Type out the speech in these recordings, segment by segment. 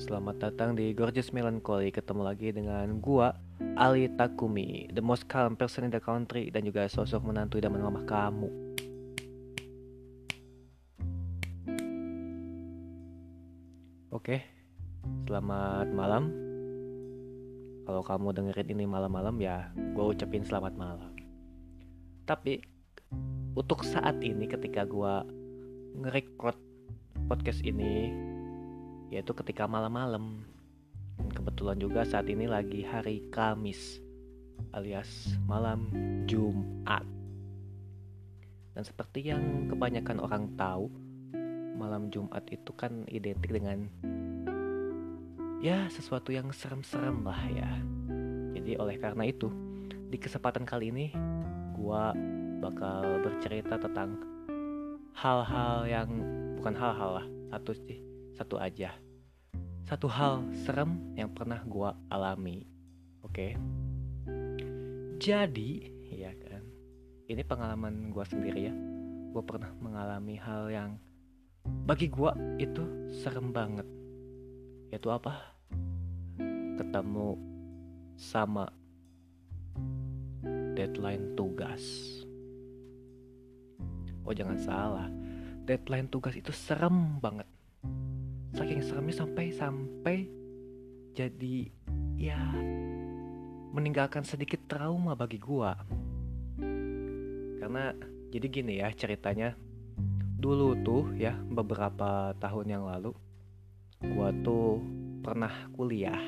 Selamat datang di Gorgeous Melancholy. Ketemu lagi dengan gua Ali Takumi The most calm person in the country Dan juga sosok menantu dan mamah kamu. Oke Selamat malam. Kalau kamu dengerin ini malam-malam ya Gua ucapin selamat malam. Tapi Untuk saat ini ketika gua Ngerecord podcast ini yaitu ketika malam-malam. Kebetulan juga saat ini lagi hari Kamis alias malam Jumat. Dan seperti yang kebanyakan orang tahu, malam Jumat itu kan identik dengan ya sesuatu yang serem-serem lah ya. Jadi oleh karena itu, di kesempatan kali ini gua bakal bercerita tentang hal-hal yang bukan hal-hal lah, satu sih satu aja. Satu hal serem yang pernah gue alami. Oke. Okay? Jadi, ya kan. Ini pengalaman gue sendiri ya. Gue pernah mengalami hal yang bagi gue itu serem banget. Yaitu apa? Ketemu sama deadline tugas. Oh jangan salah, deadline tugas itu serem banget saking seremnya sampai sampai jadi ya meninggalkan sedikit trauma bagi gua. Karena jadi gini ya ceritanya. Dulu tuh ya beberapa tahun yang lalu gua tuh pernah kuliah.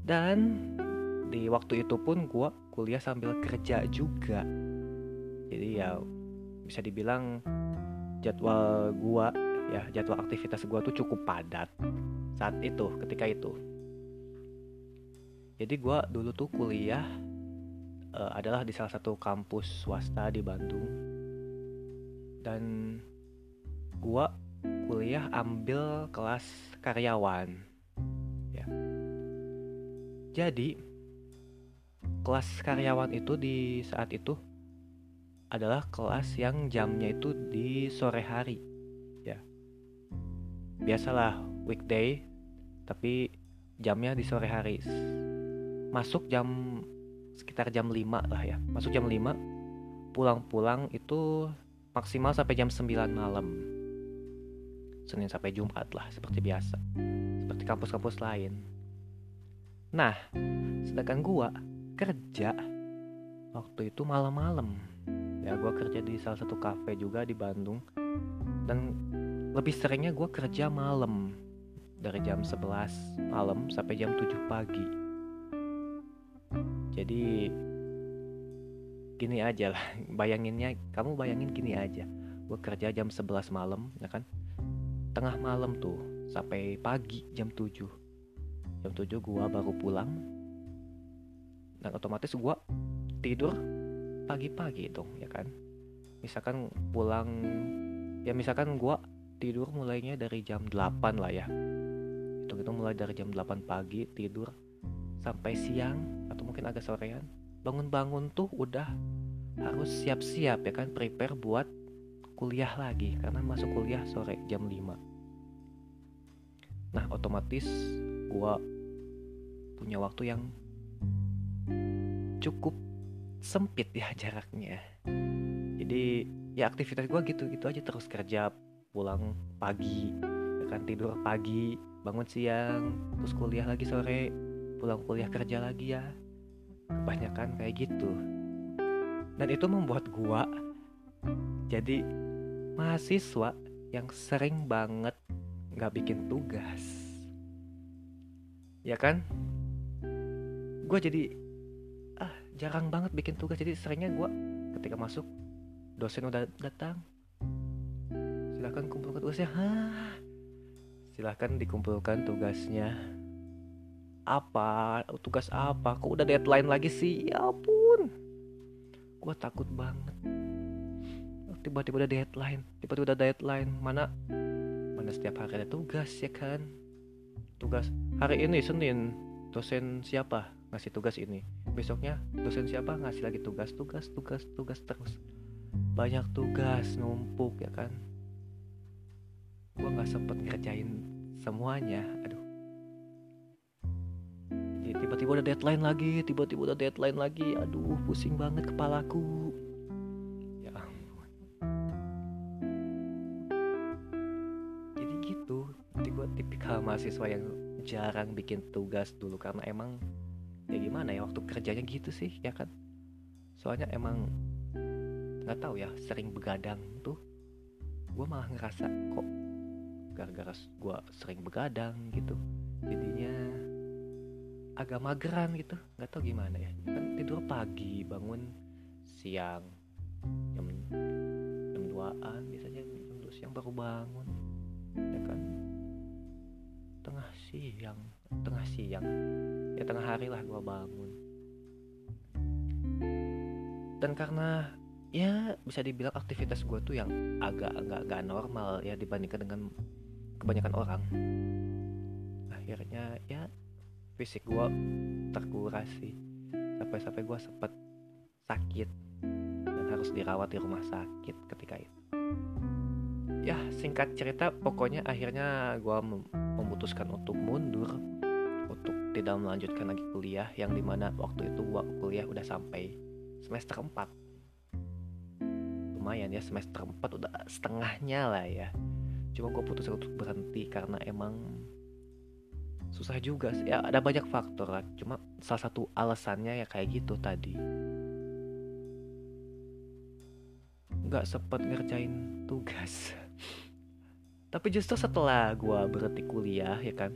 Dan di waktu itu pun gua kuliah sambil kerja juga. Jadi ya bisa dibilang jadwal gua ya jadwal aktivitas gue tuh cukup padat saat itu ketika itu. Jadi gue dulu tuh kuliah uh, adalah di salah satu kampus swasta di Bandung. Dan gue kuliah ambil kelas karyawan ya. Jadi kelas karyawan itu di saat itu adalah kelas yang jamnya itu di sore hari biasalah weekday tapi jamnya di sore hari. Masuk jam sekitar jam 5 lah ya. Masuk jam 5 pulang-pulang itu maksimal sampai jam 9 malam. Senin sampai Jumat lah seperti biasa. Seperti kampus-kampus lain. Nah sedangkan gua kerja waktu itu malam-malam. Ya gua kerja di salah satu cafe juga di Bandung. Dan lebih seringnya gue kerja malam. Dari jam 11 malam sampai jam 7 pagi. Jadi gini aja lah. Bayanginnya kamu bayangin gini aja. Gue kerja jam 11 malam ya kan? Tengah malam tuh sampai pagi jam 7 jam 7 gue baru pulang. Dan otomatis gue tidur pagi-pagi dong ya kan? Misalkan pulang ya misalkan gue tidur mulainya dari jam 8 lah ya. Itu kita mulai dari jam 8 pagi tidur sampai siang atau mungkin agak sorean. Bangun-bangun tuh udah harus siap-siap ya kan prepare buat kuliah lagi karena masuk kuliah sore jam 5 nah otomatis gua punya waktu yang cukup sempit ya jaraknya. Jadi ya aktivitas gua gitu gitu aja terus kerja pulang pagi. Ya kan tidur pagi bangun siang terus kuliah lagi sore. Pulang kuliah kerja lagi ya. Kebanyakan kayak gitu. Dan itu membuat gua jadi mahasiswa yang sering banget nggak bikin tugas. Ya kan? Gue jadi ah jarang banget bikin tugas. Jadi seringnya gue ketika masuk dosen udah datang silahkan kumpulkan tugasnya. Hah? silahkan dikumpulkan tugasnya. Apa? Tugas apa? Kok udah deadline lagi sih? Ya ampun. Gue takut banget. Tiba-tiba udah deadline. Tiba-tiba udah deadline. Mana? Mana setiap hari ada tugas ya kan? Tugas hari ini Senin. Dosen siapa ngasih tugas ini? Besoknya dosen siapa ngasih lagi tugas tugas tugas tugas terus. Banyak tugas numpuk ya kan gue nggak sempet ngerjain semuanya aduh. Jadi tiba-tiba udah deadline lagi tiba-tiba udah deadline lagi aduh pusing banget kepalaku. Ya ampun. Jadi gitu jadi gue tipikal mahasiswa yang jarang bikin tugas dulu karena emang ya gimana ya waktu kerjanya gitu sih ya kan? Soalnya emang nggak tahu ya sering begadang tuh gue malah ngerasa kok gara-gara gue sering begadang gitu. Jadinya agak mageran gitu. Nggak tahu gimana ya. Kan tidur pagi bangun siang jam jam duaan biasanya jam dua siang baru bangun. Ya kan? Tengah siang tengah siang. Ya tengah hari lah gue bangun. Dan karena ya bisa dibilang aktivitas gue tuh yang agak agak agak normal ya dibandingkan dengan kebanyakan orang. Akhirnya ya fisik gue terkuras sih. Sampai-sampai gue sempet sakit dan harus dirawat di rumah sakit ketika itu. Ya singkat cerita pokoknya akhirnya gue memutuskan untuk mundur untuk tidak melanjutkan lagi kuliah yang di mana waktu itu gue kuliah udah sampai semester 4 lumayan ya semester 4 udah setengahnya lah ya cuma gue putus untuk berhenti karena emang susah juga ya ada banyak faktor lah. Cuma salah satu alasannya ya kayak gitu tadi. Nggak sempet ngerjain tugas. Tapi justru setelah gue berhenti kuliah ya kan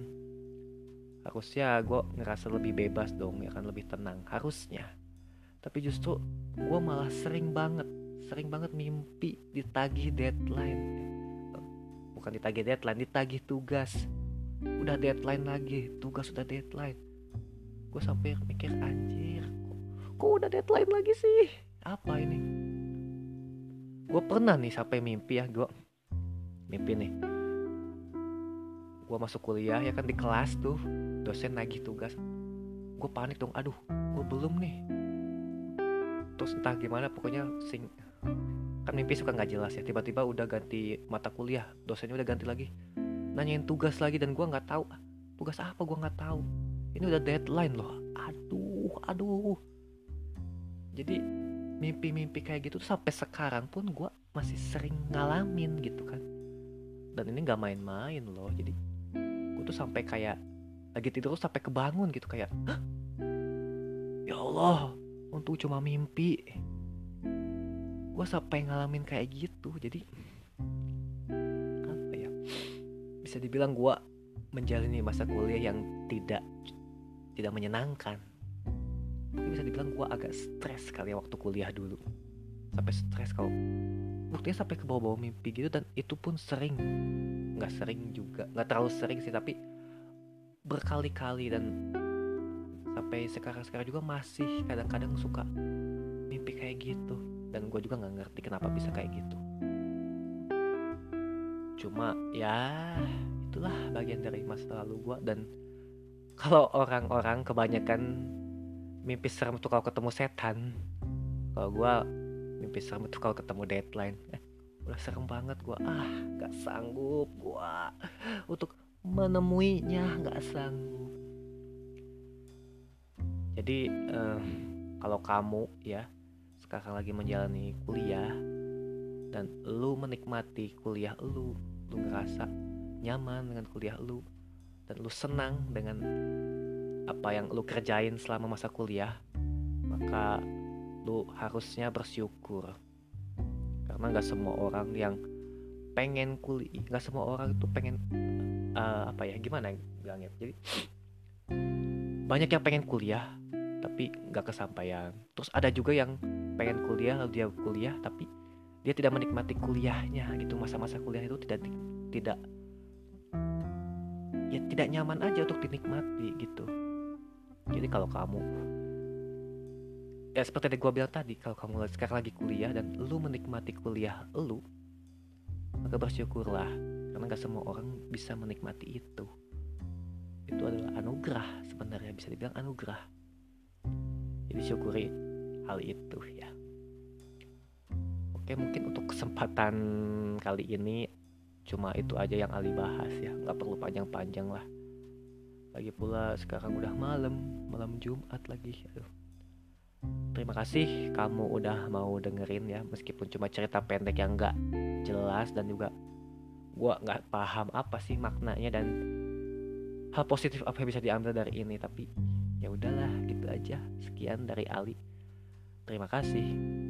harusnya gue ngerasa lebih bebas dong ya kan lebih tenang harusnya. Tapi justru gue malah sering banget sering banget mimpi ditagih deadline bukan ditagih deadline ditagih tugas. Udah deadline lagi tugas udah deadline. Gue sampai mikir anjir kok, udah deadline lagi sih? Apa ini? Gue pernah nih sampai mimpi ya gue mimpi nih. Gue masuk kuliah ya kan di kelas tuh dosen nagih tugas. Gue panik dong aduh gue belum nih. Terus entah gimana pokoknya sing kan mimpi suka nggak jelas ya. Tiba-tiba udah ganti mata kuliah dosennya udah ganti lagi. Nanyain tugas lagi dan gue nggak tahu tugas apa gue nggak tahu. Ini udah deadline loh. Aduh aduh. Jadi mimpi-mimpi kayak gitu sampai sekarang pun gue masih sering ngalamin gitu kan. Dan ini nggak main-main loh. Jadi gue tuh sampai kayak lagi tidur sampai kebangun gitu kayak Hah? ya Allah untuk cuma mimpi gue sampai ngalamin kayak gitu. Jadi apa ya? Bisa dibilang gue menjalani masa kuliah yang tidak tidak menyenangkan. Mungkin bisa dibilang gue agak stres kali ya waktu kuliah dulu. Sampai stres kalau buktinya sampai ke bawah-bawah mimpi gitu dan itu pun sering. Nggak sering juga nggak terlalu sering sih tapi berkali-kali dan sampai sekarang-sekarang juga masih kadang-kadang suka mimpi kayak gitu dan gue juga nggak ngerti kenapa bisa kayak gitu. Cuma ya itulah bagian dari masa lalu gue dan kalau orang-orang kebanyakan mimpi serem tuh kalau ketemu setan kalau gue mimpi serem tuh kalau ketemu deadline eh, udah serem banget gue ah nggak sanggup gue untuk menemuinya nggak sanggup. Jadi eh, kalau kamu ya sekarang lagi menjalani kuliah. Dan lu menikmati kuliah lu lu ngerasa nyaman dengan kuliah lu. Dan lu senang dengan apa yang lu kerjain selama masa kuliah. Maka lu harusnya bersyukur. Karena nggak semua orang yang pengen kuliah nggak semua orang itu pengen uh, apa ya gimana bilangnya? Jadi banyak yang pengen kuliah tapi nggak kesampaian. Terus ada juga yang pengen kuliah lalu dia kuliah tapi dia tidak menikmati kuliahnya gitu. Masa-masa kuliah itu tidak tidak ya tidak nyaman aja untuk dinikmati gitu. Jadi kalau kamu ya seperti yang gue bilang tadi kalau kamu sekarang lagi kuliah dan lu menikmati kuliah lu maka bersyukurlah karena gak semua orang bisa menikmati itu. Itu adalah anugerah sebenarnya bisa dibilang anugerah. Jadi syukuri hal itu ya. Oke mungkin untuk kesempatan kali ini cuma itu aja yang Ali bahas ya. Nggak perlu panjang-panjang lah. Lagi pula sekarang udah malam malam Jumat lagi aduh. Terima kasih kamu udah mau dengerin ya. Meskipun cuma cerita pendek yang nggak jelas dan juga gua nggak paham apa sih maknanya dan hal positif apa yang bisa diambil dari ini. Tapi ya udahlah gitu aja. Sekian dari Ali terima kasih